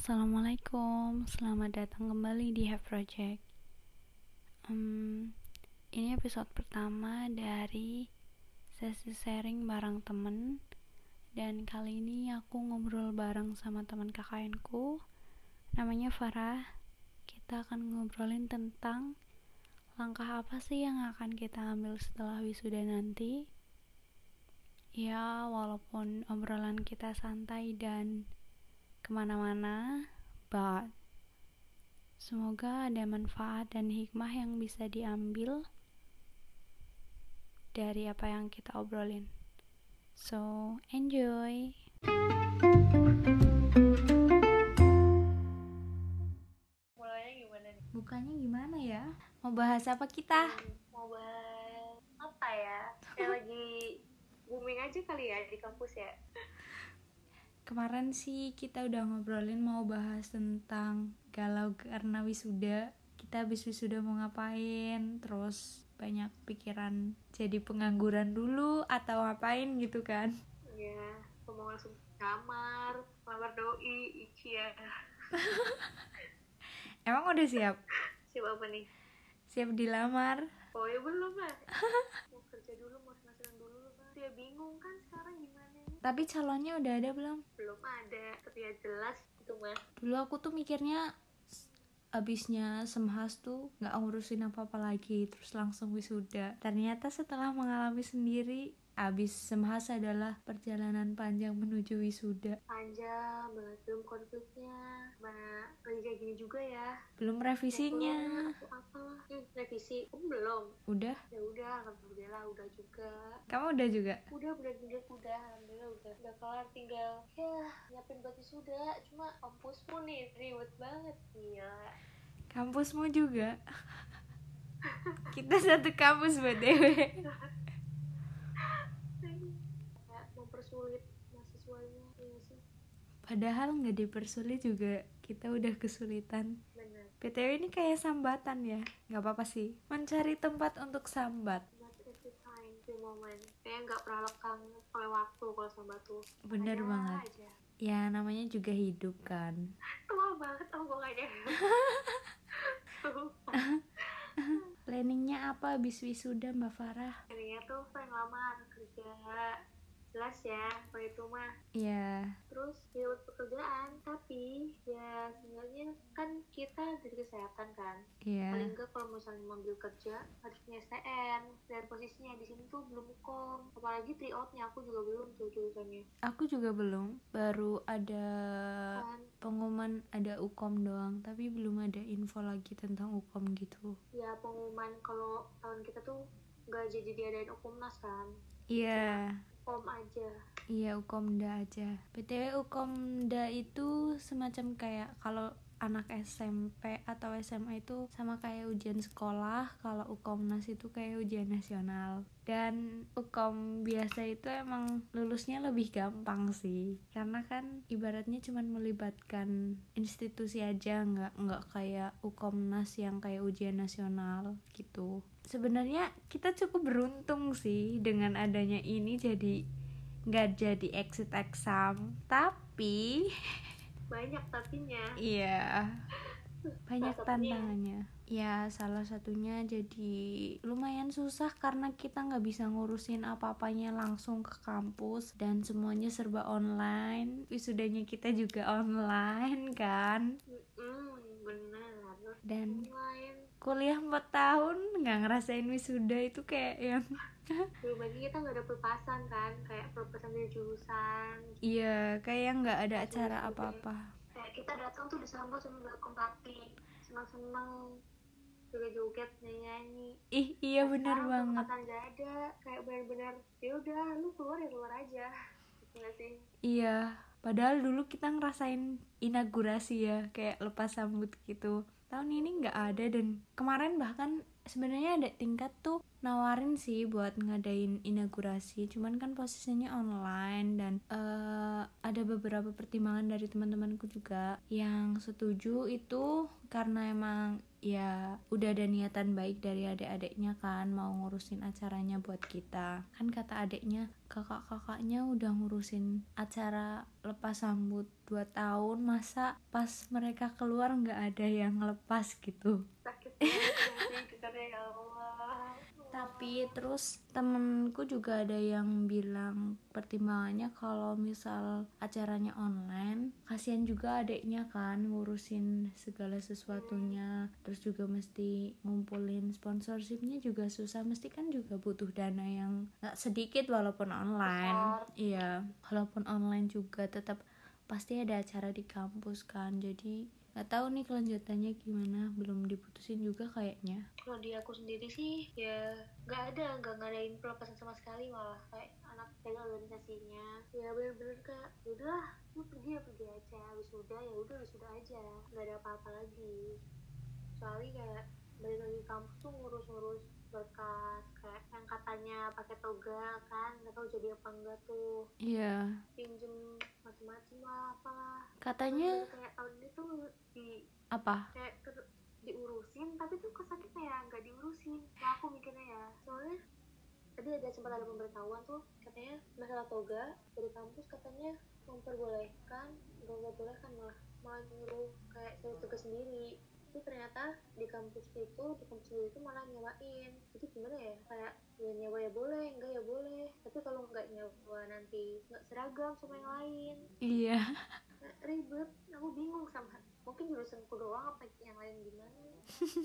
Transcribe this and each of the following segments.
assalamualaikum. Selamat datang kembali di Have Project. Um, ini episode pertama dari sesi sharing bareng temen. Dan kali ini aku ngobrol bareng sama teman KKN-ku. Namanya Farah. Kita akan ngobrolin tentang langkah apa sih yang akan kita ambil setelah wisuda nanti. Ya, walaupun obrolan kita santai dan ke mana-mana, but semoga ada manfaat dan hikmah yang bisa diambil dari apa yang kita obrolin. So, enjoy! Mulainya gimana nih? Bukanya gimana ya? Mau bahas apa kita? Mau bahas apa ya? Kayak lagi booming aja kali ya di kampus ya. Kemarin sih kita udah ngobrolin mau bahas tentang galau karena wisuda. Kita habis wisuda mau ngapain? Terus banyak pikiran jadi pengangguran dulu atau ngapain gitu kan? Ya, aku mau langsung kamar, kamar doi, Ici ya. Emang udah siap? Siapa apa nih? Siap dilamar? Oh ya belum lah. mau kerja dulu, mau senang dulu lah. Dia bingung kan sekarang gimana? Tapi calonnya udah ada belum? Belum ada, tapi ya jelas itu mah. Dulu aku tuh mikirnya abisnya semhas tuh nggak ngurusin apa-apa lagi terus langsung wisuda ternyata setelah mengalami sendiri abis semhas adalah perjalanan panjang menuju wisuda Panjang banget, belum konfliknya. Mana lagi kayak gini juga ya. belum revisinya Aku apalah. Hmm, revisi. Kamu belum? udah Ya udah, alhamdulillah udah juga. kamu udah juga udah udah udah udah alhamdulillah udah udah kelar tinggal ya nyiapin buat wisuda cuma kampusmu nih ribet banget gila kampusmu juga kita satu kampus btw kayak mempersulit mahasiswanya iya sih. Padahal nggak dipersulit juga kita udah kesulitan. Benar btw ini kayak sambatan ya nggak apa-apa sih. Mencari tempat untuk sambat. Kayak nggak pernah lekang oleh waktu kalau sama tuh. Bener Ada banget. aja. ya namanya juga hidup kan. Tua banget omongannya tuh Planningnya apa abis wisuda Mbak Farah? Akhirnya tuh pengen lamar kerja jelas ya kalau itu mah. Ya, terus ya pekerjaan tapi ya sebenarnya kan kita dari kesehatan kan. Ya. paling enggak kalau misalnya mengambil kerja harus punya STN dan posisinya di sini tuh belum hukum apalagi tryoutnya aku juga belum tuh jurusannya. Aku juga belum. Baru ada kan. pengumuman ada ukom doang, tapi belum ada info lagi tentang ukom gitu. ya pengumuman kalau tahun kita tuh nggak jadi diadain ukumnas kan. Iya, om aja iya ukomda aja. btw ukomda itu semacam kayak kalau anak SMP atau SMA itu sama kayak ujian sekolah kalau ukomnas itu kayak ujian nasional dan ukom biasa itu emang lulusnya lebih gampang sih. Karena kan ibaratnya cuman melibatkan institusi aja nggak nggak kayak ukomnas yang kayak ujian nasional gitu. Sebenarnya kita cukup beruntung sih dengan adanya ini jadi nggak jadi exit exam. Tapi banyak tapinya. Iya. Banyak tantangannya. Ya, salah satunya jadi lumayan susah karena kita nggak bisa ngurusin apa-apanya langsung ke kampus dan semuanya serba online. Wisudanya kita juga online kan. Mm, benar Dan lain kuliah 4 tahun nggak ngerasain wisuda itu kayak yang belum lagi kita nggak ada pelepasan kan kayak pelepasan dari jurusan iya kayak nggak ada acara apa-apa. kayak kita datang tuh disambut sama welcome party senang-senang joget-joget nyanyi Ih, iya bener Sekarang banget. nggak ada kayak benar-benar ya udah lu keluar ya keluar aja gitu sih Iya, padahal dulu kita ngerasain inaugurasi ya, kayak lepas sambut gitu. Tahun ini nggak ada dan kemarin bahkan sebenarnya ada tingkat tuh nawarin sih buat ngadain inaugurasi cuman kan posisinya online dan uh, ada beberapa pertimbangan dari teman-temanku juga yang setuju itu karena emang ya udah ada niatan baik dari adik-adiknya kan mau ngurusin acaranya buat kita. Kan kata adiknya kakak-kakaknya udah ngurusin acara lepas sambut 2 tahun masa pas mereka keluar nggak ada yang lepas gitu tapi terus temenku juga ada yang bilang pertimbangannya kalau misal acaranya online kasihan juga adiknya kan ngurusin segala sesuatunya. Terus juga mesti ngumpulin sponsorshipnya juga susah. Mesti kan juga butuh dana yang gak sedikit walaupun online. Iya walaupun online juga tetap pasti ada acara di kampus kan. Jadi nggak tahu nih kelanjutannya gimana belum diputusin juga kayaknya. Kalau di aku sendiri sih ya nggak ada nggak ngadain pelepasan sama sekali malah. Kayak anak pegang organisasinya ya bener-bener kak udah lu pergi ya pergi aja. Habis udah ya udah habis udah aja. Nggak ada apa-apa lagi. Soalnya kayak balik lagi kampus tuh ngurus-ngurus berkas kayak yang katanya pakai toga kan nggak tahu jadi apa enggak tuh. Iya. Pinjem macam-macam lah apalah. Katanya kayak tahun ini tuh di apa? kayak ter, diurusin tapi tuh kesannya kayak nggak diurusin. Nah aku mikirnya ya soalnya tadi ada sempat ada pemberitahuan tuh katanya masalah toga dari kampus katanya memperbolehkan nggak memperbolehkan malah malah nyuruh kayak saya tugas sendiri tapi ternyata di kampus itu di kampus itu malah nyewain. Jadi gimana ya? Kayak ya nyewa ya boleh enggak ya boleh. Tapi kalau nggak nyewa nanti nggak seragam sama yang lain. Iya. Nah, ribet. Aku bingung sama mungkin jurusanku doang apa yang lain gimana?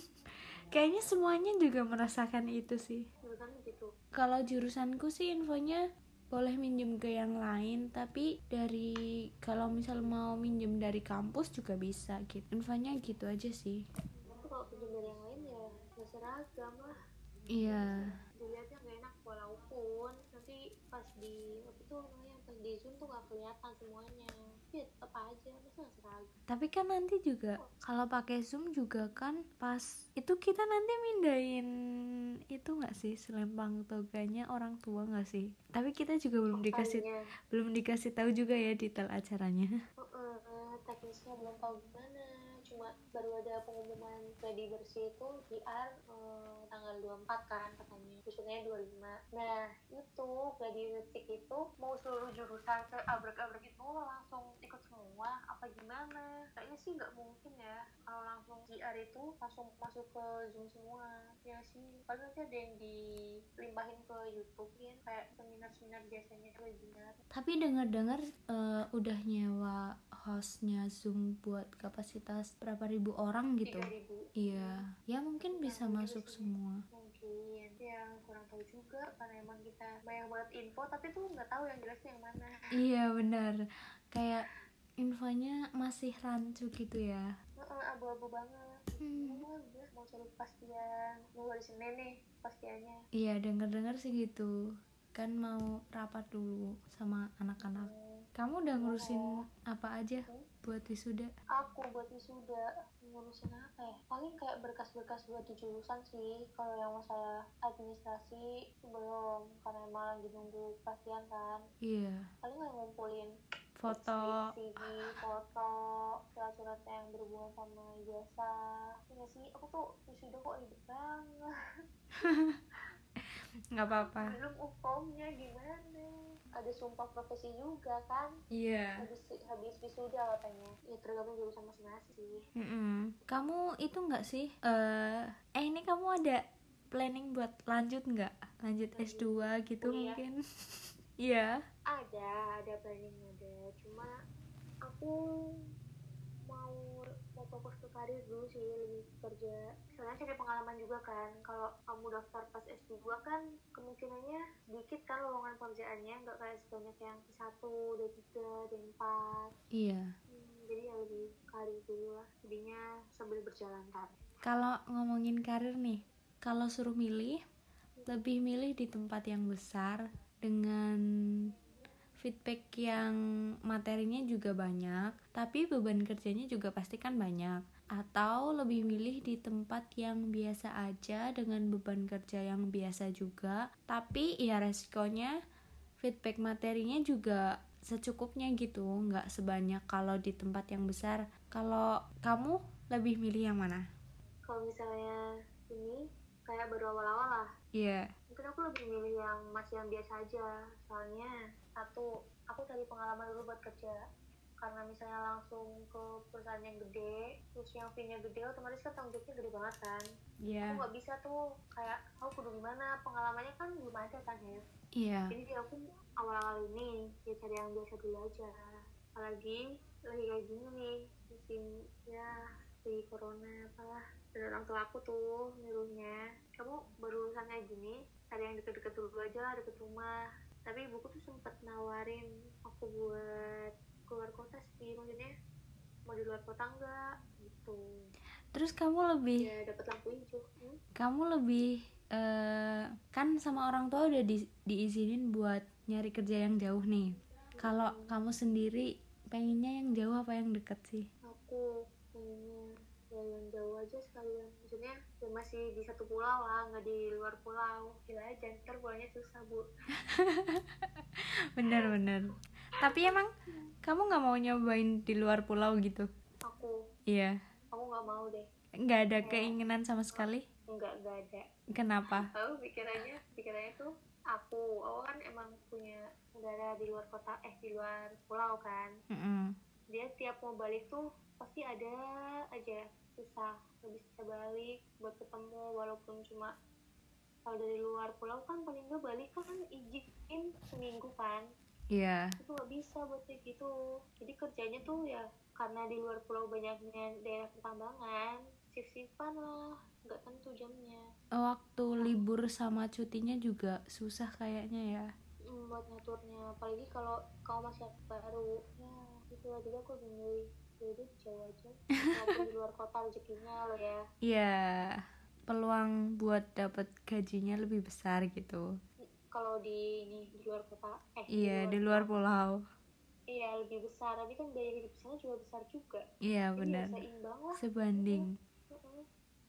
Kayaknya semuanya juga merasakan itu sih. Jurusan gitu. Kalau jurusanku sih infonya boleh minjem ke yang lain tapi dari kalau misal mau minjem dari kampus juga bisa gitu. Infonya gitu aja sih. Itu kalau pinjam dari yang lain ya nggak seragam lah. Iya. Dilihatnya nggak enak walaupun nanti pas di apa tuh namanya pas di zoom tuh nggak kelihatan semuanya ya tetap aja masa seragam? Tapi kan nanti juga kalau pakai zoom juga kan pas itu kita nanti mindahin itu nggak sih selempang toganya orang tua nggak sih? Tapi kita juga belum dikasih Makanya, belum dikasih tahu juga ya detail acaranya. Uh, uh, teknisnya belum tahu gimana cuma baru ada pengumuman gladi bersih itu PR uh, tanggal 24 kan katanya besoknya 25 nah itu gladi bersih itu mau seluruh jurusan se abrek-abrek itu langsung apa gimana? Kayaknya sih nggak mungkin ya kalau langsung GR itu langsung masuk ke Zoom semua. Ya sih paling nanti ada yang dilimpahin ke YouTube kan kayak seminar-seminar biasanya tuh webinar. Tapi dengar-dengar eh, udah nyewa hostnya zoom buat kapasitas berapa ribu orang gitu? 3000 iya ya mungkin bisa masuk semua. Mungkin. Yang kurang tahu juga karena emang kita banyak banget info tapi tuh nggak tahu yang jelas yang mana. Iya benar. Kayak infonya masih rancu gitu ya? Abu-abu banget. Hmm. mau udah mau cari kepastian. Mau hari senin nih kepastiannya. Iya dengar-dengar sih gitu. Kan mau rapat dulu sama anak-anak. Kamu udah ngurusin apa aja buat wisuda? Aku buat wisuda. Ngurusin apa ya? Paling kayak berkas-berkas buat di jurusan sih. Kalau yang masalah administrasi belum. Karena emang lagi nunggu kepastian kan. Iya. Paling nggak ngumpulin foto CV, foto, surat-surat yang berhubungan sama ijazah. Iya sih, aku tuh wisuda kok ribet banget. nggak apa-apa Belum UPOM-nya gimana? Ada sumpah profesi juga kan? iya Habis habis wisuda katanya. Ya tergantung jurusan masing-masing sih. Mm-mm. Kamu itu nggak sih? Eh, eh ini kamu ada planning buat lanjut nggak? Lanjut S2 gitu Kuliah. mungkin? Iya. Ada, ada planning. Cuma aku mau mau fokus ke karir dulu sih lebih ke kerja. Soalnya cari pengalaman juga kan. Kalau kamu daftar pas S2 kan kemungkinannya dikit kan lowongan pekerjaannya. Nggak kayak sebanyak yang D1, D3, D4 Iya. hmm, jadi ya lebih karir dulu lah. Jadinya sambil berjalan kan. Kalau ngomongin karir nih, kalau suruh milih, lebih milih di tempat yang besar dengan feedback yang materinya juga banyak, tapi beban kerjanya juga pasti kan banyak. atau lebih milih di tempat yang biasa aja dengan beban kerja yang biasa juga tapi ya resikonya feedback materinya juga secukupnya gitu nggak sebanyak kalau di tempat yang besar kalau kamu lebih milih yang mana kalau misalnya ini kayak baru awal-awal lah. Iya. Yeah. mungkin aku lebih milih yang masih yang biasa aja. Soalnya satu aku cari pengalaman dulu buat kerja. Karena misalnya langsung ke perusahaan yang gede terus yang fee-nya gede otomatis kan tanggung jawabnya gede banget kan. Yeah. aku nggak bisa tuh kayak aku kudu gimana? Pengalamannya kan belum ada kan ya. Iya. Yeah. jadi aku awal-awal ini ya cari yang biasa dulu aja. Apalagi lagi kayak gini nih musim ya di corona apalah dan orang tua aku tuh nyuruhnya kamu baru lulusan kayak gini cari yang deket-deket dulu aja deket rumah. Tapi ibuku tuh sempet nawarin aku buat keluar kota sih maksudnya mau di luar kota enggak gitu. Terus kamu lebih ya dapat lampu hijau. Hmm? kamu lebih uh, kan sama orang tua udah di, diizinin buat nyari kerja yang jauh nih. Kalau hmm. kamu sendiri pengennya yang jauh apa yang deket sih? Aku pengennya ya yang jauh aja sekalian. Maksudnya ya masih di satu pulau lah nggak di luar pulau. Gila aja ntar pulangnya susah bu. Bener bener. Tapi emang kamu nggak mau nyobain di luar pulau gitu? Aku. Iya. Aku nggak mau deh. Nggak ada keinginan sama sekali? Nggak nggak ada. Kenapa? Aku pikirannya pikirannya tuh aku. Aku kan emang punya saudara di luar kota eh di luar pulau kan. Mm -hmm. Dia tiap mau balik tuh pasti ada aja susah nggak bisa balik buat ketemu walaupun cuma kalau dari luar pulau kan paling nggak balik kan izin seminggu kan Iya. Yeah. Itu gak bisa buat kayak gitu. Jadi kerjanya tuh ya karena di luar pulau banyaknya daerah pertambangan, shift-shiftan lah, nggak tentu jamnya. Waktu nah. libur sama cutinya juga susah kayaknya ya. Hmm, buat ngaturnya, apalagi kalau kau masih baru, ya lah juga aku bingung. Jadi jauh aja, di luar kota rezekinya lo ya. Iya, peluang buat dapat gajinya lebih besar gitu. Kalau di ini di luar kota eh iya di luar, di luar pulau. Iya lebih besar. Tapi kan biaya hidup sana juga besar juga. Iya benar. sebanding. uh-huh.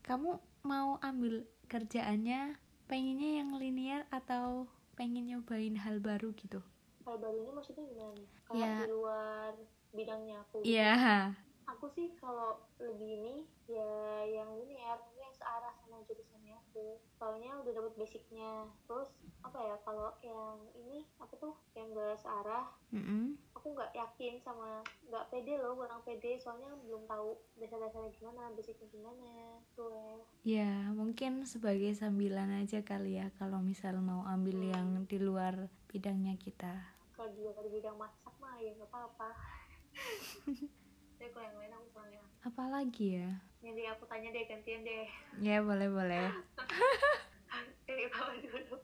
kamu mau ambil kerjaannya pengennya yang linear atau pengen nyobain hal baru gitu? Hal baru ini maksudnya gimana? Kayak yeah. di luar bidangnya aku iya. Yeah. aku sih kalau lebih ini ya yang linear yang searah sama jurusannya aku. Soalnya udah dapet basicnya. Terus apa ya kalau yang ini apa tuh yang gak searah mm -hmm. aku nggak yakin sama nggak pede loh kurang pede. Soalnya belum tahu dasar-dasarnya gimana basicnya gimana tuh ya. Mungkin sebagai sambilan aja kali ya kalau misal mau ambil hmm. yang di luar bidangnya kita. Kalau di luar bidang masak mah ya nggak apa-apa tapi kalau yang lain aku kurang ya apa lagi ya jadi aku tanya deh gantian deh ya boleh boleh dari bawah dulu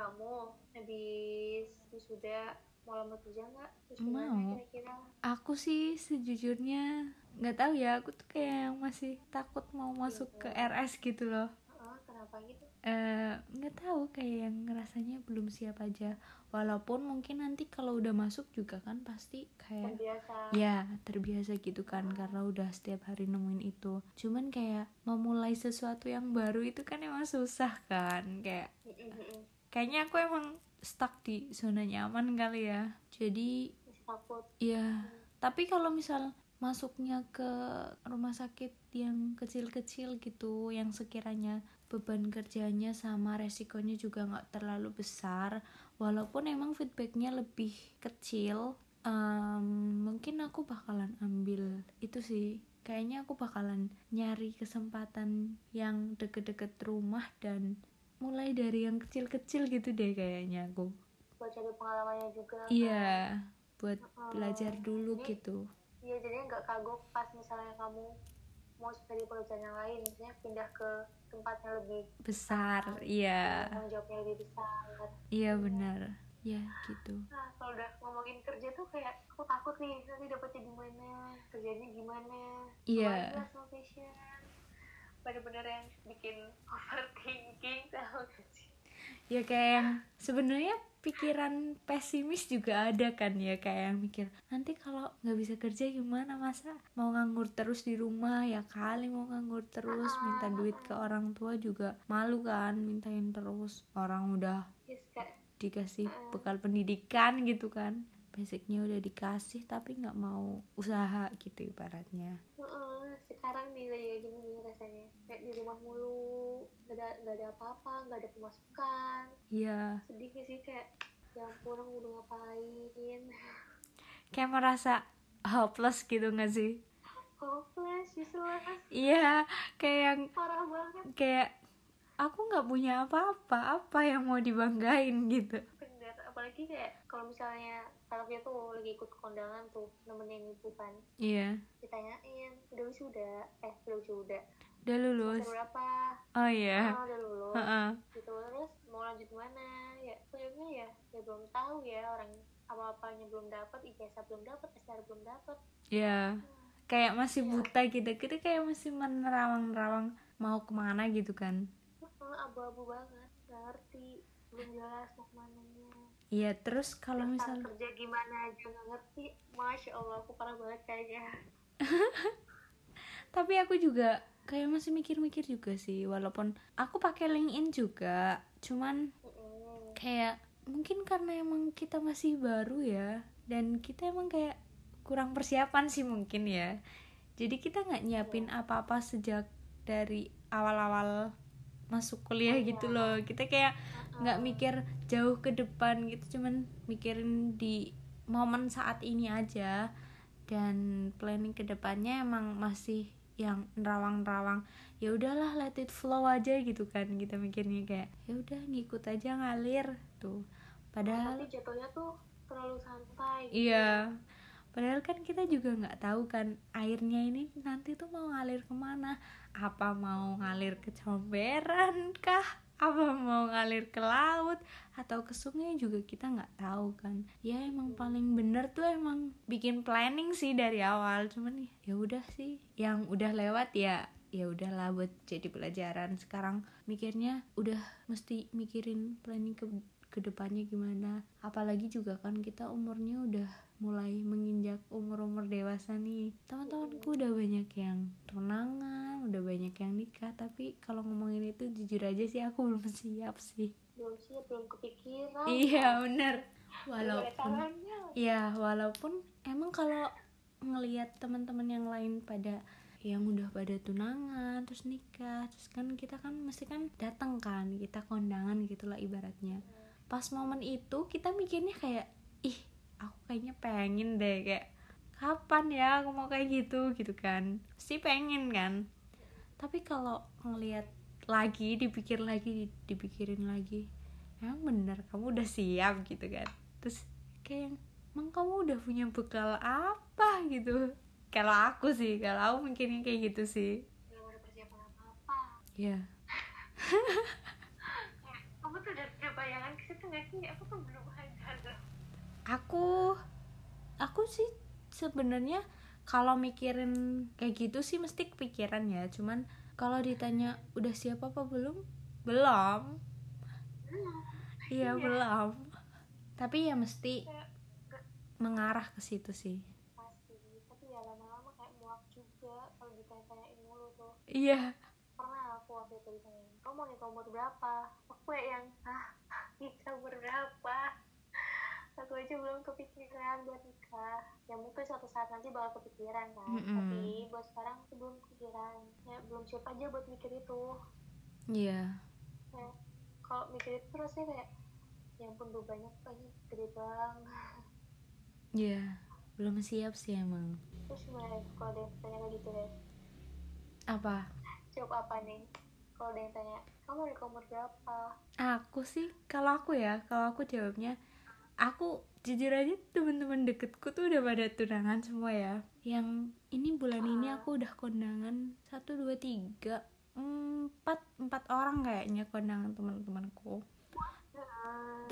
kamu habis wisuda mau lamar kerja nggak? mau. Kira-kira? Aku sih sejujurnya nggak tahu ya. Aku tuh kayak masih takut mau masuk gitu. ke RS gitu loh. Kenapa gitu? Eh, nggak uh, tahu kayak yang ngerasanya belum siap aja. Walaupun mungkin nanti kalau udah masuk juga kan pasti kayak terbiasa. ya terbiasa gitu kan uh. karena udah setiap hari nemuin itu. Cuman kayak memulai sesuatu yang baru itu kan emang susah kan kayak kayaknya aku emang stuck di zona nyaman kali ya jadi ya tapi kalau misal masuknya ke rumah sakit yang kecil-kecil gitu yang sekiranya beban kerjanya sama resikonya juga nggak terlalu besar walaupun emang feedbacknya lebih kecil um, mungkin aku bakalan ambil itu sih kayaknya aku bakalan nyari kesempatan yang deket-deket rumah dan mulai dari yang kecil-kecil gitu deh kayaknya aku buat cari pengalamannya juga iya kan? buat hmm. belajar dulu jadi, gitu iya jadi nggak kagok pas misalnya kamu mau cari pekerjaan yang lain misalnya pindah ke tempat yang lebih besar iya. tanggung jawabnya lebih besar. Iya benar. Ya gitu. Nah kalau udah ngomongin kerja tuh kayak aku takut nih nanti dapetnya gimana kerjanya gimana iya. yeah bener-bener yang bikin overthinking tahu gak sih ya kayak sebenarnya pikiran pesimis juga ada kan ya kayak yang mikir nanti kalau nggak bisa kerja gimana masa mau nganggur terus di rumah? Ya kali mau nganggur terus minta duit ke orang tua juga malu kan mintain terus. Orang udah dikasih bekal pendidikan gitu kan. Basicnya udah dikasih tapi nggak mau usaha gitu ibaratnya sekarang nih kayak gini nih rasanya. Kayak di rumah mulu gak ada gak ada apa-apa gak ada pemasukan. Iya. Sedih gak sih kayak ya ampun aku udah ngapain? Kayak merasa hopeless gitu nggak sih? Hopeless useless iya kayak yang parah banget. kayak aku nggak punya apa-apa apa yang mau dibanggain gitu apalagi kayak kalau misalnya kalau dia tuh lagi ikut kondangan tuh nemenin ibu kan. Iya. Ditanyain udah wisuda eh udah wisuda udah. Lulus. Semester berapa? Oh iya. Oh, udah lulus. Heeh. gitu terus mau lanjut mana? Ya kayaknya ya ya belum tahu ya orang apa-apanya belum dapat ijazah belum dapat SR belum dapat Iya. kayak masih buta gitu kita kayak masih menerawang-nerawang mau ke mana gitu kan. Abu-abu banget nggak ngerti belum jelas mau ke mananya iya terus kalau Ntar misal kerja gimana aja? Nggak ngerti. Masya allah aku parah banget kayaknya. Tapi aku juga kayak masih mikir-mikir juga sih walaupun aku pakai LinkedIn juga cuman kayak mungkin karena emang kita masih baru ya dan kita emang kayak kurang persiapan sih mungkin ya. Jadi kita nggak nyiapin apa-apa sejak dari awal-awal masuk kuliah gitu loh. Kita kayak nggak mikir jauh ke depan gitu cuman mikirin di momen saat ini aja. Dan planning ke depannya emang masih yang nerawang-nerawang ya udahlah let it flow aja gitu kan kita mikirnya kayak ya udah ngikut aja ngalir tuh. Padahal tapi jatuhnya tuh terlalu santai gitu. iya. Padahal kan kita juga nggak tahu kan airnya ini nanti tuh mau ngalir ke mana? Apa mau ngalir ke comberan kah apa mau ngalir ke laut atau ke sungai juga kita nggak tahu kan. Ya emang paling bener tuh emang bikin planning sih dari awal. Cuman ya udah sih. Yang udah lewat ya ya udahlah buat jadi pelajaran. Sekarang mikirnya udah mesti mikirin planning ke ke depannya gimana. Apalagi juga kan kita umurnya udah mulai menginjak umur-umur dewasa nih. Teman-temanku udah banyak yang tunangan udah banyak yang nikah tapi kalau ngomongin itu jujur aja sih aku belum siap sih. Belum sih belum kepikiran. Iya bener. Walaupun tangannya ya walaupun emang kalau ngelihat teman-teman yang lain pada yang udah pada tunangan terus nikah terus kan kita kan mesti kan datang kan kita kondangan gitulah ibaratnya. Pas momen itu kita mikirnya kayak aku kayaknya pengen deh kayak kapan ya aku mau kayak gitu? Gitu kan. Pasti pengen kan. Tapi kalau ngelihat lagi dipikir lagi di- dipikirin lagi emang bener kamu udah siap? Gitu kan. Terus kayak emang kamu udah punya bekal apa? Gitu. Kalau aku sih kalau aku mikirnya kayak gitu sih. Belum ada persiapan apa apa ya kamu tuh udah ada bayangan ke situ nggak sih? Aku tuh belum aku aku sih sebenarnya kalau mikirin kayak gitu sih mesti kepikiran ya. Cuman kalau ditanya udah siap apa belum? Belum. Iya belum. Tapi ya mesti nggak mengarah ke situ sih. Pasti. Tapi ya lama-lama kayak muak juga kalau ditanya-tanyain mulu tuh. Iya. Pernah aku waktu itu ditanyain kamu mau nikah umur berapa? Aku kayak yang ah nikah umur berapa aku aja belum kepikiran buat nikah. Ya mungkin suatu saat nanti bakal kepikiran kan. Mm-mm. tapi buat sekarang belum kepikiran. Ya belum siap aja buat mikir itu. Iya. Kayak kalau mikir itu kayak ya ampun bebannya banyak gede banget. Iya belum siap sih emang. Terus gimana deh kalau ada yang tanya kayak gitu deh apa? Jawab apa nih? Kalau ada yang tanya kamu nikah umur berapa? Aku sih kalau aku ya kalau aku jawabnya aku jujur aja teman-teman deketku tuh udah pada tunangan semua ya. Yang ini bulan ini aku udah kondangan satu dua tiga empat empat orang kayaknya kondangan teman-temanku.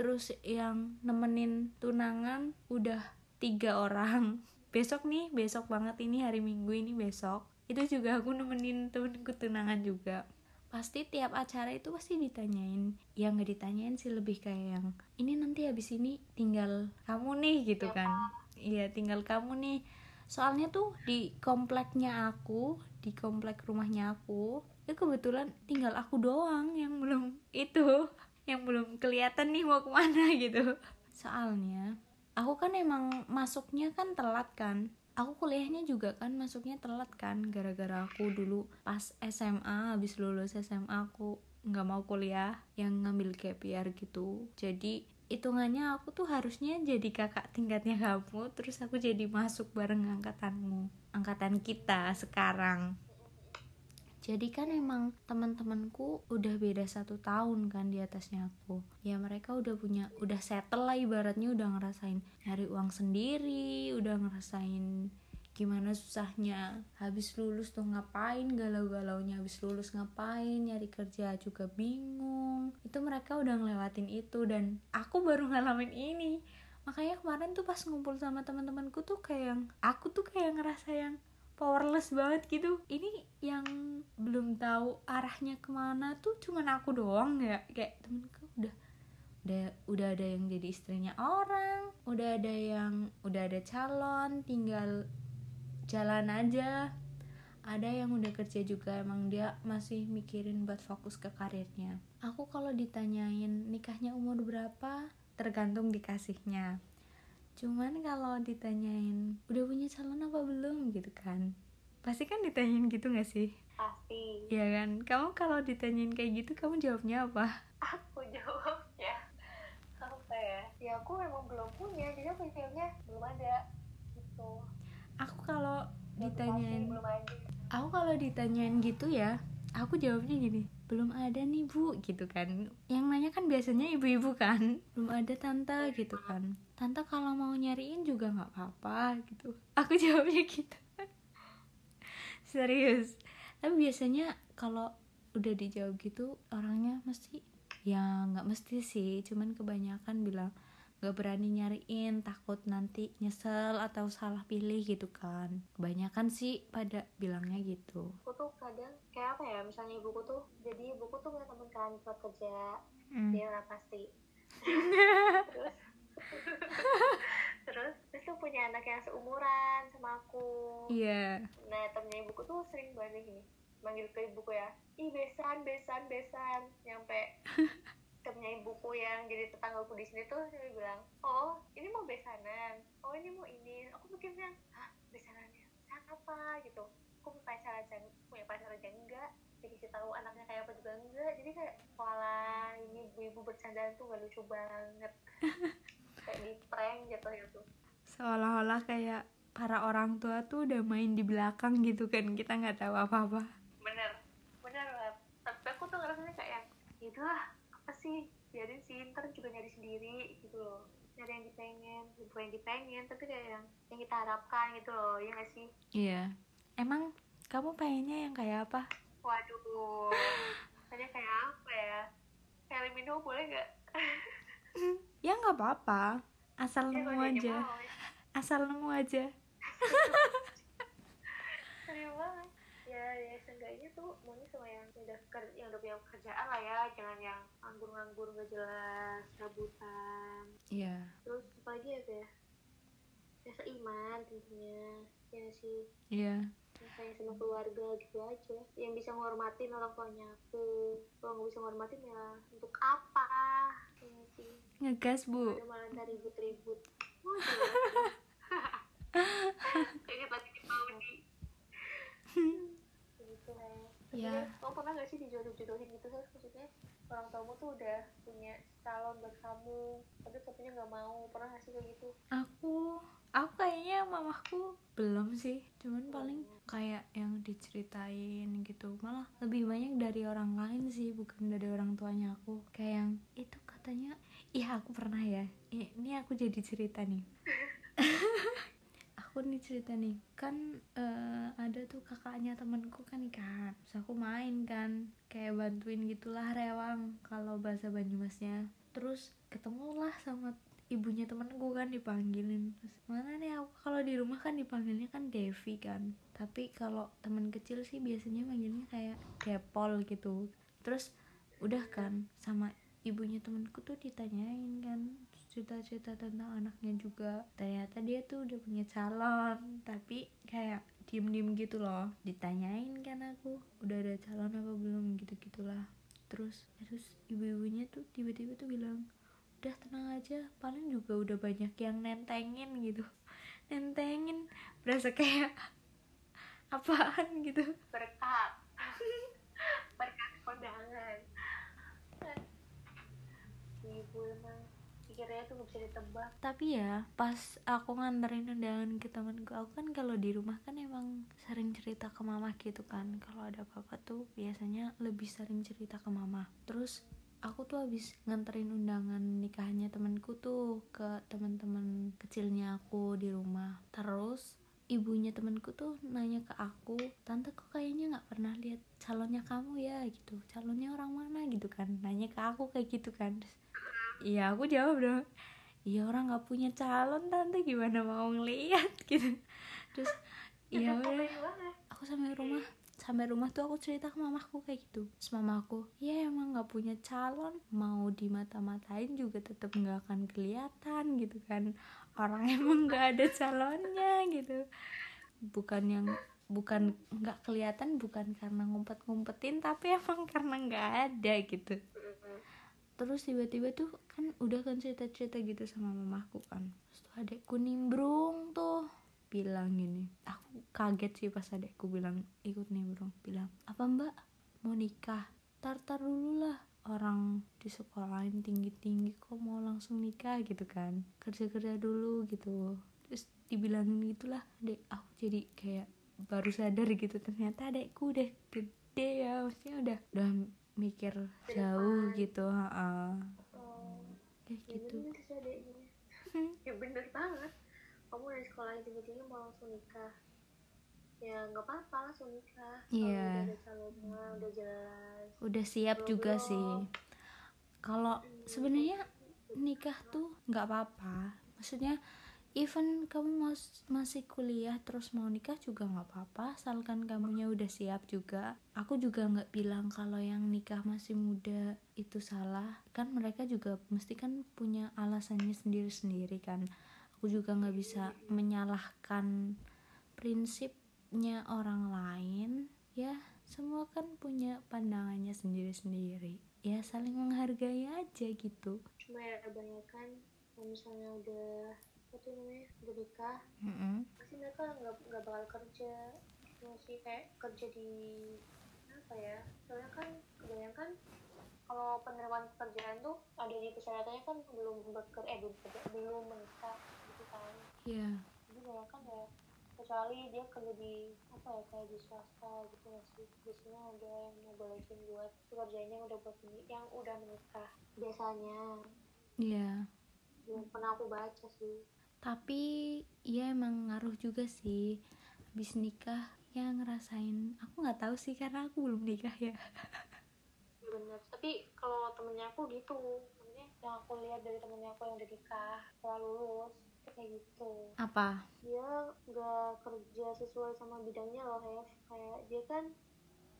Terus yang nemenin tunangan udah tiga orang. Besok nih besok banget ini hari minggu ini besok. Itu juga aku nemenin temenku tunangan juga pasti tiap acara itu pasti ditanyain. Yang nggak ditanyain sih lebih kayak yang ini nanti habis ini tinggal kamu nih gitu kan. Iya tinggal kamu nih. Soalnya tuh di kompleknya aku di komplek rumahnya aku itu kebetulan tinggal aku doang yang belum itu yang belum kelihatan nih mau ke mana gitu. Soalnya aku kan emang masuknya kan telat kan aku kuliahnya juga kan masuknya telat kan gara-gara aku dulu pas SMA habis lulus SMA aku nggak mau kuliah yang ngambil year gitu. Jadi hitungannya aku tuh harusnya jadi kakak tingkatnya kamu terus aku jadi masuk bareng angkatanmu angkatan kita sekarang jadi kan emang teman-temanku udah beda satu tahun kan di atasnya aku. Ya mereka udah punya udah settle lah ibaratnya udah ngerasain nyari uang sendiri udah ngerasain gimana susahnya habis lulus tuh ngapain galau-galaunya habis lulus ngapain nyari kerja juga bingung. Itu mereka udah ngelewatin itu dan aku baru ngalamin ini. Makanya kemarin tuh pas ngumpul sama teman-temanku tuh kayak aku tuh kayak ngerasa yang powerless banget gitu. Ini yang belum tahu arahnya ke mana tuh cuman aku doang ya. Kayak temenku udah udah udah ada yang jadi istrinya orang udah ada yang udah ada calon tinggal jalan aja. Ada yang udah kerja juga emang dia masih mikirin buat fokus ke karirnya. Aku kalau ditanyain nikahnya umur berapa tergantung dikasihnya cuman kalau ditanyain udah punya calon apa belum? gitu kan. Pasti kan ditanyain gitu gak sih? Pasti. Ya kan? Kamu kalau ditanyain kayak gitu kamu jawabnya apa? Aku jawabnya apa ya? Ya aku emang belum punya jadi aku jawabnya belum ada gitu. Aku kalau ditanyain aku kalau ditanyain gitu ya aku jawabnya gini belum ada nih bu gitu kan. Yang nanya kan biasanya ibu-ibu kan. Belum ada tante gitu kan. Tante kalau mau nyariin juga nggak apa-apa gitu. Aku jawabnya gitu. Serius. Tapi biasanya kalau udah dijawab gitu orangnya mesti ya nggak mesti sih. Cuman kebanyakan bilang nggak berani nyariin takut nanti nyesel atau salah pilih gitu kan. Kebanyakan sih pada bilangnya gitu. Aku tuh kadang kayak apa ya misalnya ibuku tuh jadi ibuku tuh punya temen kan tempat kerja. Hmm. dia orang pasti. Terus terus terus tuh punya anak yang seumuran sama aku. Iya. Nah temennya ibuku tuh sering banget gini manggil ke ibuku ya. Ih besan besan besan nyampe temennya ibuku yang jadi tetanggaku di sini tuh dia bilang oh ini mau besanan. Oh ini mau ini. Aku mikirnya hah besanannya? Besan apa? Gitu. Aku punya pacar aja punya pacar aja enggak. Dikasih tahu anaknya kayak apa juga enggak. Jadi kayak walah ini ibu-ibu bercandaan tuh gak lucu banget. Kayak di prank jatuh gitu seolah-olah kayak para orang tua tuh udah main di belakang gitu kan. Kita nggak tahu apa-apa. Bener. Bener banget. Tapi aku tuh ngerasanya kayak gitu lah sih biarin sih ntar juga nyari sendiri gitu loh. Nyari yang dipengen bukan yang dipengen tapi kayak yang yang kita harapkan gitu loh ya gak sih? Iya. Emang kamu pengennya yang kayak apa? Waduh tanya kayak apa ya? Kylie Minogue boleh nggak? Ya nggak apa-apa. Asal Ya, nemu dia aja. mau, ya. asal nemu aja. Serius banget ya ya seenggaknya tuh maunya sama yang udah ker- yang udah punya pekerjaan lah ya jangan yang nganggur-nganggur gak jelas rebutan. Iya. Terus apa lagi ya kayak ya seiman tentunya ya sih? Iya. Yang sayang sama keluarga gitu aja. Yang bisa menghormatin orang tuanya aku kalau nggak bisa menghormatin ya untuk apa? Ya sih? Ngegas bu. Ada malah ntar ribut-ribut. Kayak lagi di Paudi lah Ya. ya kamu pernah gak sih dijodoh-jodohin gitu kan maksudnya orang tuamu tuh udah punya calon buat kamu tapi katanya nggak mau. Pernah gak sih kayak gitu? Aku aku kayaknya mamahku belum sih. Cuman paling kayak yang diceritain gitu. Malah lebih banyak dari orang lain sih bukan dari orang tuanya aku. Kayak yang itu katanya iya aku pernah ya. Ini aku jadi cerita nih aku nih cerita nih. Kan eh, ada tuh kakaknya temenku kan nikahan terus aku main kan kayak bantuin gitulah rewang kalau bahasa Banyumasnya. Terus ketemulah sama ibunya temenku kan dipanggilin. Terus mana nih aku? Kalau di rumah kan dipanggilnya kan Devi kan. Tapi kalau temen kecil sih biasanya manggilnya kayak Depol gitu. Terus udah kan sama ibunya temenku tuh ditanyain kan cerita-cerita tentang anaknya juga. Ternyata dia tuh udah punya calon tapi kayak diem-diem gitu loh. Ditanyain kan aku udah ada calon apa belum? Gitu gitulah terus terus ibu-ibunya tuh tiba-tiba tuh bilang udah tenang aja. Paling juga udah banyak yang nentengin gitu. Nentengin berasa kayak apaan gitu. Berkat. Berkat kondangan. Ibu emang pikirnya tuh gak bisa ditebak. Tapi ya pas aku nganterin undangan ke temanku aku kan kalau di rumah kan emang sering cerita ke mama gitu kan. Kalau ada apa-apa tuh biasanya lebih sering cerita ke mama. Terus aku tuh habis nganterin undangan nikahnya temanku tuh ke teman-teman kecilnya aku di rumah. Terus ibunya temanku tuh nanya ke aku tante kok kayaknya nggak pernah lihat calonnya kamu ya? Gitu. Calonnya orang mana? Gitu kan. Nanya ke aku kayak gitu kan iya aku jawab dong. Iya orang nggak punya calon tante. Gimana mau ngeliat gitu. Terus iya udah. aku sampai rumah. Sampai rumah tuh aku cerita ke mamaku kayak gitu. Terus mamaku ya emang nggak punya calon. Mau dimata-matain juga tetap nggak akan kelihatan gitu kan. Orang emang nggak ada calonnya gitu. Bukan yang bukan nggak kelihatan bukan karena ngumpet-ngumpetin tapi emang karena nggak ada gitu terus tiba-tiba tuh kan udah kan cerita-cerita gitu sama mamaku kan. Terus tuh adekku nimbrung tuh bilang gini. Aku kaget sih pas adekku bilang ikut nimbrung. Bilang apa mbak? Mau nikah? Tar tar dulu lah. Orang di sekolahin tinggi-tinggi kok mau langsung nikah gitu kan. Kerja-kerja dulu gitu. Terus dibilangin gitulah dek aku jadi kayak baru sadar gitu. Ternyata adekku udah gede ya maksudnya udah udah mikir jauh gitu ha oh. Kayak ya gitu. bener adeknya ya bener banget. Kamu dari sekolah tinggi-tinggi mau langsung nikah. Ya nggak apa-apa langsung nikah. Iya. udah ada calonnya udah jelas. Udah siap juga Belum. sih kalau sebenarnya nikah tuh nggak apa-apa. Maksudnya even kamu mas- masih kuliah terus mau nikah juga nggak apa-apa asalkan kamunya udah siap juga. Aku juga nggak bilang kalau yang nikah masih muda itu salah. Kan mereka juga mesti kan punya alasannya sendiri-sendiri kan. Aku juga nggak bisa menyalahkan prinsipnya orang lain. Ya semua kan punya pandangannya sendiri-sendiri. Ya saling menghargai aja gitu. Cuma ya kebanyakan kalau misalnya udah apa tuh namanya udah nikah. Mm-mm. pasti mereka nggak nggak bakal kerja masih kayak kerja di apa ya soalnya kan kebanyakan kalau penerimaan pekerjaan tuh ada di persyaratannya kan belum beker eh belum bekerja belum menikah gitu kan. Iya, jadi banyak kan ya kecuali dia kerja di apa ya kayak di swasta gitu nggak sih. Biasanya ada yang mau bolehin buat pekerjaannya udah buat yang udah menikah biasanya. Iya. belum pernah aku baca sih Tapi ya emang ngaruh juga sih. Habis nikah ya ngerasain. Aku nggak tahu sih karena aku belum nikah ya. bener tapi kalau temennya aku gitu maksudnya yang aku lihat dari temennya aku yang udah nikah setelah lulus kayak gitu Apa? dia nggak kerja sesuai sama bidangnya loh ya kayak dia kan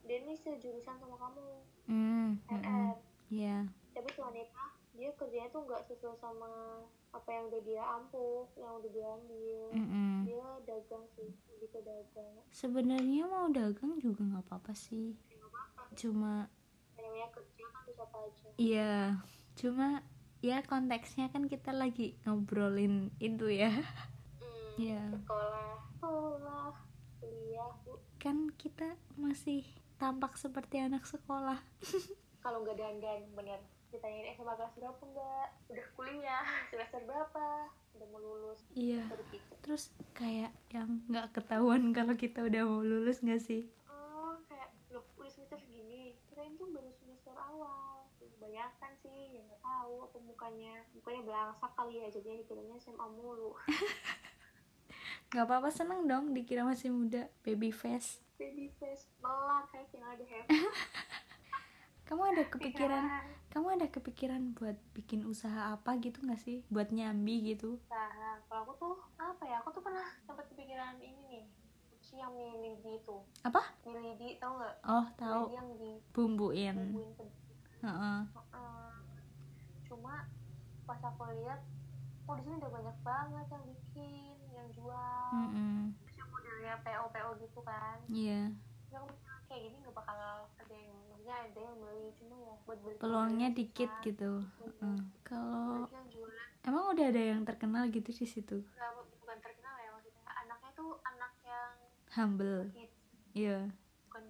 dia ini sejurusan sama kamu Hmm. mm-mm. RR Iya. tapi setelah nikah dia kerjanya tuh nggak sesuai sama apa yang udah dia ampuh yang udah dia ambil Mm-mm. dia dagang sih lebih ke dagang Sebenarnya mau dagang juga nggak apa-apa sih. Cuma namanya kerja kan bisa apa aja Iya, cuma ya konteksnya kan kita lagi ngobrolin itu ya. hmm, Iya. sekolah sekolah kuliah bu Kan kita masih tampak seperti anak sekolah. kalau nggak dandan bener ditanyain SMA kelas berapa enggak? Udah kuliah semester berapa? Udah mau lulus. Iya. gitu Terus kayak yang nggak ketahuan kalau kita udah mau lulus nggak sih? oh kayak loh udah semester segini kirain tuh baru semester awal. Kebanyakan sih yang nggak tahu apa mukanya. Mukanya belangsak kali ya jadinya dikiranya SMA mulu. Nggak apa-apa seneng dong dikira masih muda, baby face. baby face melak kayak yang ada Kamu ada kepikiran kamu ada kepikiran buat bikin usaha apa gitu nggak sih buat nyambi gitu Nah, kalau aku tuh apa ya? Aku tuh pernah sempat kepikiran ini nih. Si yang milidi itu. apa Milidi tau nggak? oh tahu Milidi yang di bumbuin bumbuin pedas. Heeh. Heeh. Cuma pas aku lihat, oh di sini udah banyak banget yang bikin, yang jual. Mm-mm. Terus yang modelnya PO PO gitu kan. iya Ya aku pikir kayak gini nggak bakal ada yang maksudnya ada yang beli cuma ya buat beli peluangnya dikit susah. gitu. Heeh. kalau emang udah ada yang terkenal gitu di situ? Nggak bukan terkenal ya maksudnya. Anaknya tuh anak yang humble. Iya. Bukan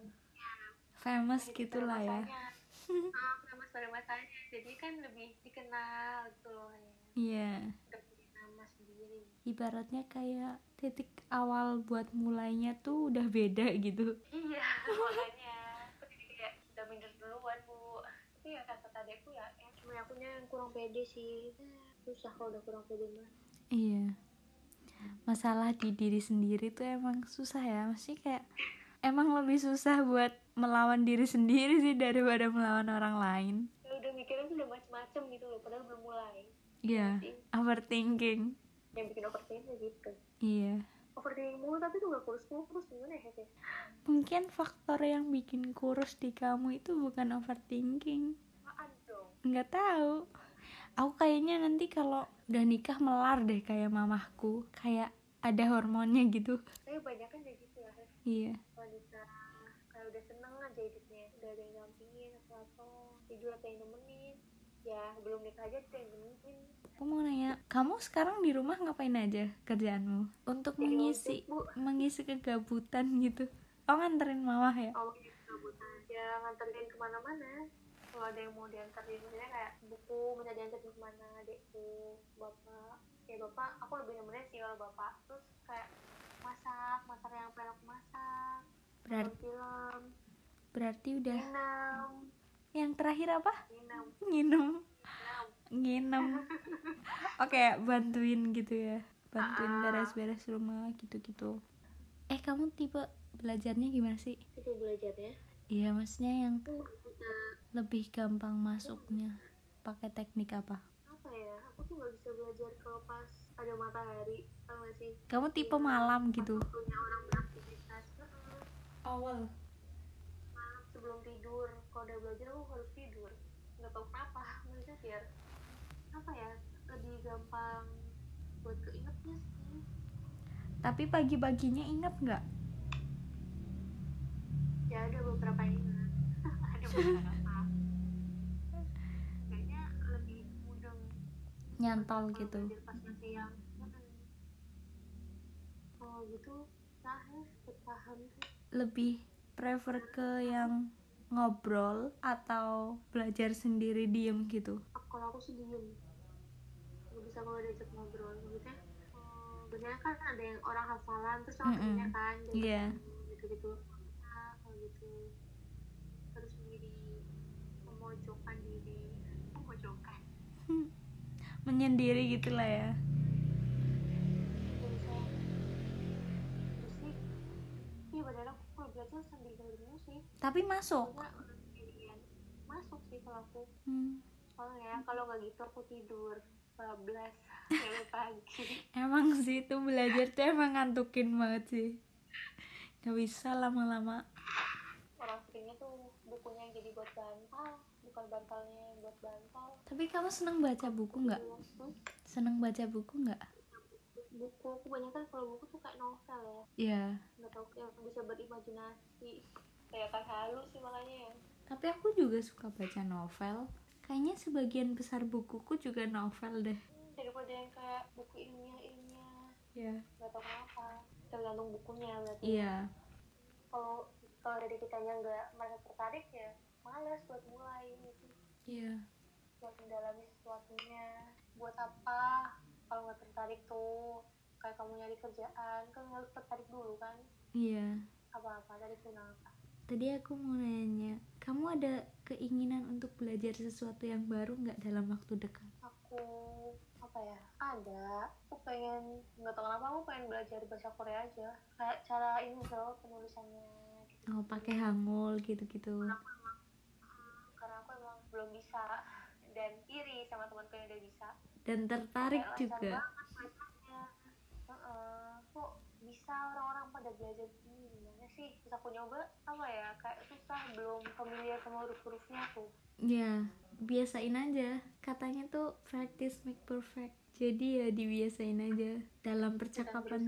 famous hits gitu pada lah ya. ah, famous pada masanya. Jadi kan lebih dikenal gitu loh ya. Iya. Nama sendiri. Ibaratnya kayak titik awal buat mulainya tuh udah beda gitu. Iya makanya aku jadi kayak udah minder duluan bu tapi ya kata adekku ya eh, cuma akunya yang kurang pede sih. Susah kalau udah kurang pede mah. Iya. Masalah di diri sendiri tuh emang susah ya. Masih kayak emang lebih susah buat melawan diri sendiri sih daripada melawan orang lain. Ya udah mikirnya tuh udah macem-macem gitu loh padahal belum mulai. Iya sih overthinking. Yang bikin overthinking gitu. Iya. Overthinking mulu tapi tuh gak kurus-kurus gimana ya ya mungkin faktor yang bikin kurus di kamu itu bukan overthinking nggak tahu. Aku kayaknya nanti kalau udah nikah melar deh kayak mamahku. Kayak ada hormonnya gitu. Tapi banyak kan kayak gitu ya iya. Wanita kayak udah seneng aja hidupnya. Udah ada yang ngampingin apa apa. Tidur ada yang nemenin. Ya belum nikah aja ada yang nemenin aku mau nanya kamu sekarang di rumah ngapain aja kerjaanmu? Untuk Jadi mengisi Bu. mengisi kegabutan gitu. Oh nganterin mamah ya? Oh kebutuhan ya nganterin ke mana-mana kalau ada yang mau dianterin misalnya kayak buku minta dianterin ke mana adekku bapak. Ya bapak aku lebih nemenin sih kalau bapak. Terus kayak masak masak yang pengen aku masak Berar- nonton film berarti udah nginam. Yang terakhir apa? Nginam. Nginum. Nginam. Nginum oke bantuin gitu ya. Bantuin Ah. beres-beres rumah gitu-gitu. Eh kamu tipe belajarnya gimana sih? Itu belajarnya? Iya maksudnya yang lebih gampang masuknya. Pakai teknik apa? Apa ya? Aku tuh nggak bisa belajar kalau pas ada matahari tau gak sih? Kamu tipe malam gitu? Punya orang beraktivitas awal? Malam sebelum tidur. Kalau udah belajar aku harus tidur. Nggak tahu kenapa maksudnya biar apa ya? Lebih gampang buat keingetnya sih. Tapi pagi-paginya inget nggak? Ya ada beberapa yang ingat. Ada beberapa nyantol gitu. Siang oh gitu nah tuh lebih prefer ke yang ngobrol atau belajar sendiri diem gitu? Kalau aku sih diem. Nggak bisa kalau diajak ngobrol. Maksudnya eh, biasanya kan ada yang orang hafalan terus Mm-mm. orangnya kan Iya. gitu gitu nah, kalau gitu terus sendiri memojokkan diri menyendiri gitulah ya. Iya kalau tapi masuk. Masuk sih kalau aku. Hmm, soalnya kalau nggak gitu aku tidur bablas pagi. Emang sih itu belajar tuh emang ngantukin banget sih. Nggak bisa lama-lama. Orang seringnya tuh bukunya yang jadi buat bantal bukan bantalnya yang buat bantal. Tapi kamu seneng baca buku nggak? Hmm? seneng baca buku nggak? Buku kebanyakan kalau buku tuh kayak novel ya. Iya. Nggak tahu yang bisa berimajinasi kayak kan halus sih makanya ya. Tapi aku juga suka baca novel. Kayaknya sebagian besar bukuku juga novel deh. Daripada yang kayak buku ilmiah ilmiah Iya. Nggak tahu kenapa. Tergantung bukunya berarti. Iya. Kalau kalau dari kitanya nggak merasa tertarik ya malas buat mulai gitu iya. Buat mendalami sesuatunya. Buat apa? Kalau nggak tertarik tuh kayak kamu nyari kerjaan kan harus tertarik dulu kan. Iya. Apa-apa dari kenapa tadi aku mau nanya kamu ada keinginan untuk belajar sesuatu yang baru nggak dalam waktu dekat? Aku apa ya ada. Aku pengen nggak tahu kenapa aku pengen belajar bahasa Korea aja. Kayak cara ini loh penulisannya gitu. Oh pakai hangul gitu-gitu. Emang belum bisa dan iri sama temanku yang udah bisa. Dan tertarik Kayak juga. banget belajarnya. Heeh. kok bisa orang-orang pada belajar gini gimana sih? Terus aku nyoba apa ya kayak susah belum familiar sama huruf-hurufnya tuh. Ya biasain aja. Katanya tuh practice make perfect. Jadi ya dibiasain aja dalam percakapan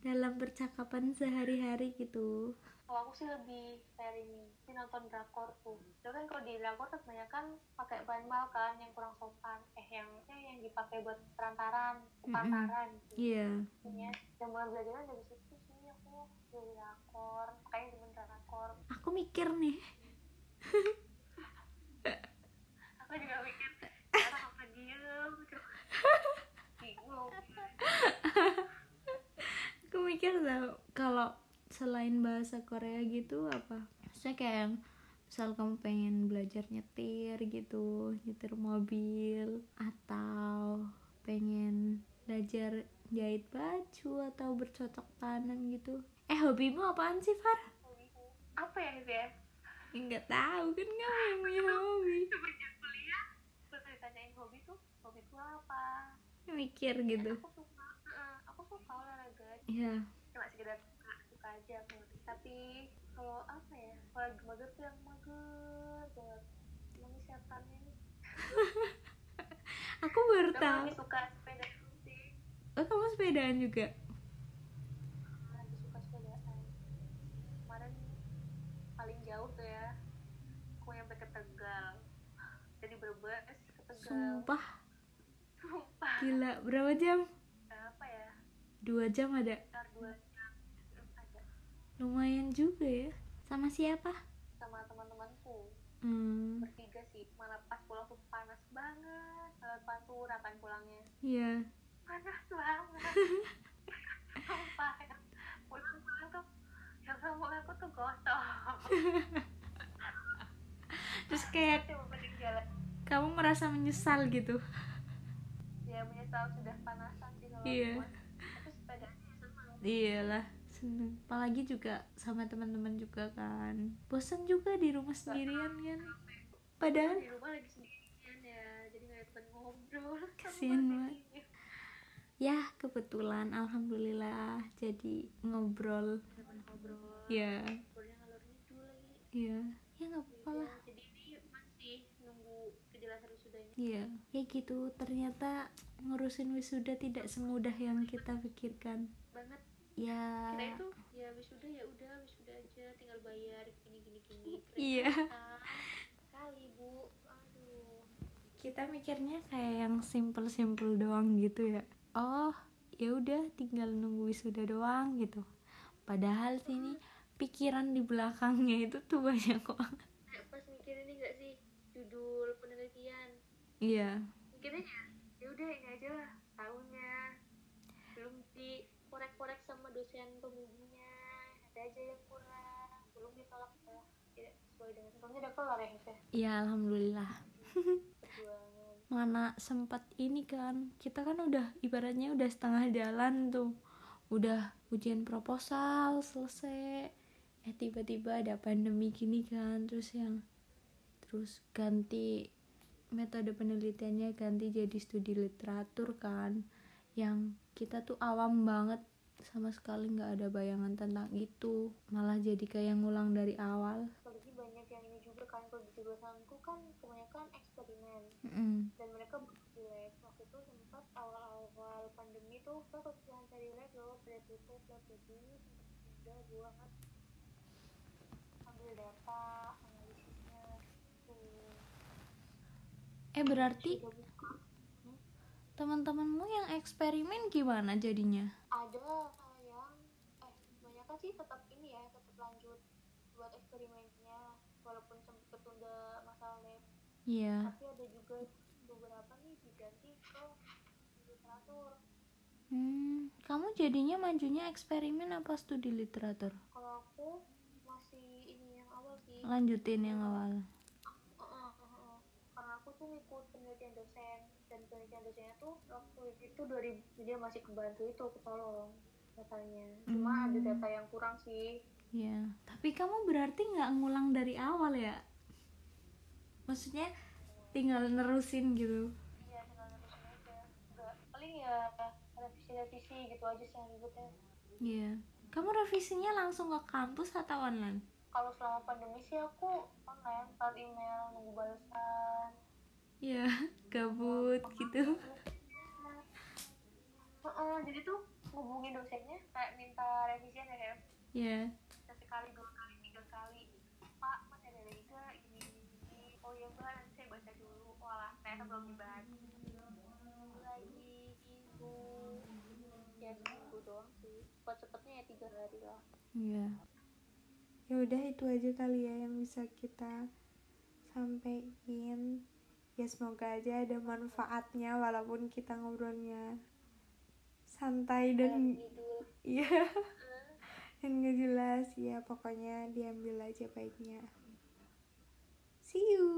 dalam percakapan sehari-hari gitu kalau aku sih lebih ini sih nonton drakor tuh. Itu kan kalau di drakor kan kebanyakan pakai bahan mal kan yang kurang sopan. Eh yang eh, yang dipakai buat perantaran perantaran iya. Ya yang mulai belajar dari situ sih aku dari drakor. Makanya demen drakor. Aku mikir nih. Aku juga mikir orang apa diem? Gitu bingung. Aku mikir tau kalau selain bahasa Korea gitu apa? Saya kayak yang misal kamu pengen belajar nyetir gitu nyetir mobil atau pengen belajar jahit baju atau bercocok tanam gitu. Eh hobimu apaan sih Far? hobiku apa ya itu ya? Nggak tahu kan kamu yang punya hobi. Semenjak kuliah terus ditanyain hobi tuh hobiku apa? Mikir gitu. Aku suka eh, aku suka olahraga. Ya cuma sekedar aku tapi kalau apa ya kalau lagi mager tuh yang mager banget. Emang ini setannya nih aku baru tahu. lagi suka sepeda sih. Oh kamu sepedaan juga? Lagi suka sepedaan. Kemarin paling jauh tuh ya aku nyampe ke Tegal. Jadi berbes ke Tegal. Sumpah. Sumpah. Gila berapa jam? Apa ya? Dua jam ada? Dua lumayan juga ya. Sama siapa? Sama teman-temanku. Hmm. Bertiga sih. Malah pas pulang tuh panas banget. Lewat pantura kan pulangnya? Iya. Panas banget. Sumpah ya. pulang-pulang tuh yang sama aku tuh gosong terus kayak kamu merasa menyesal gitu. Ya menyesal sudah panasan sih kalau Iya. buat tapi sepedanya senang. Iyalah seneng. Apalagi juga sama teman-teman juga kan. Bosan juga di rumah sendirian kan? Padahal di rumah lagi sendirian ya jadi nggak teman ngobrol Kasian Sama banget. ya kebetulan alhamdulillah jadi ngobrol. Teman ngobrol. Ya. Ngobrolnya ngalor ngidul lagi. Ya ya nggak apa-apa lah. Ya, jadi ini masih nunggu kejelasan wisudanya. Iya, ya gitu. Ternyata ngurusin wisuda tidak semudah yang kita pikirkan. banget Ya, kira itu ya wisuda ya udah wisuda aja tinggal bayar gini gini gini Iya. kali bu aduh kita mikirnya kayak yang simple-simple doang gitu ya. Oh, ya udah tinggal nunggu wisuda doang gitu. Padahal sini pikiran di belakangnya itu tuh banyak kok. kayak pas mikir ini gak sih judul penelitian Iya. mikirnya ya ya udah ini aja lah belum dikorek-korek sama dosen pembimbingnya ada aja yang kurang belum ditolak ya tidak sesuai dengan soalnya udah kelar ya ya Ya alhamdulillah. Mana sempat ini kan. Kita kan udah ibaratnya udah setengah jalan tuh. Udah ujian proposal selesai. Eh tiba-tiba ada pandemi gini kan. Terus yang terus ganti metode penelitiannya ganti jadi studi literatur kan yang kita tuh awam banget sama sekali nggak ada bayangan tentang itu. Malah jadi kayak ngulang dari awal. Apalagi banyak yang ini juga kan kalau di jurusanku kan kebanyakan eksperimen. Mm-mm. dan mereka di lab. Waktu itu sempat awal-awal pandemi tuh kita kesulitan cari lab loh? Pada tutup lab ini udah gua kan ambil data analisisnya tuh eh berarti teman-temanmu yang eksperimen gimana jadinya? Ada yang eh kebanyakan sih tetap ini ya tetap lanjut buat eksperimennya walaupun sempat ketunda masalah lab. Iya. Tapi ada juga beberapa nih diganti ke literatur. Hmm, kamu jadinya majunya eksperimen apa studi literatur? Kalau aku masih ini yang awal sih. Lanjutin yang awal. Heeh, heeh, heeh. karena aku tuh ngikut penelitian dosen dan penelitian dosennya tuh waktu itu 2000 dia masih kebantu itu ketolong datanya. Cuma Hmm. ada data yang kurang sih. Iya, tapi kamu berarti nggak ngulang dari awal ya? Maksudnya tinggal nerusin gitu? Iya tinggal nerusin aja. Nggak paling ya revisi-revisi gitu aja sih yang ribetnya iya. Kamu revisinya langsung ke kampus atau online? Kalau selama pandemi sih aku online saat email nunggu balasan iya gabut gitu. Heeh, jadi tuh ngubungin dosennya kayak minta revisian ya Dev iya. Sekali dua kali tiga kali. Pak masih ada lagi gak gini gini gini. Oh ya mbak nanti saya baca dulu. Walah ternyata belum dibaca lagi gitu. Ya seminggu doang sih. Cepat cepetnya ya tiga hari lah. Iya. Ya udah itu aja kali ya yang bisa kita sampaikan ya semoga aja ada manfaatnya walaupun kita ngobrolnya santai dan iya. Dan gak jelas. Ya pokoknya diambil aja baiknya. See you